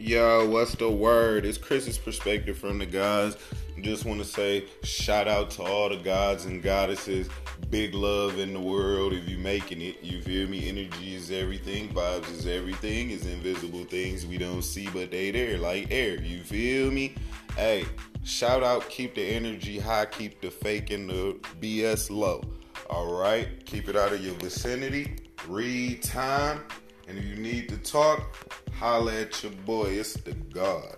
Yo, what's the word? It's Chris's perspective from the gods. Just want to say shout out to all the gods and goddesses. Big love in the world if you're making it. You feel me? Energy is everything. Vibes is everything. Is invisible things we don't see, but they there like air. You feel me? Hey, shout out. Keep the energy high. Keep the fake and the BS low. All right. Keep it out of your vicinity. Read time. And if you need to talk, holla at your boy. It's the God.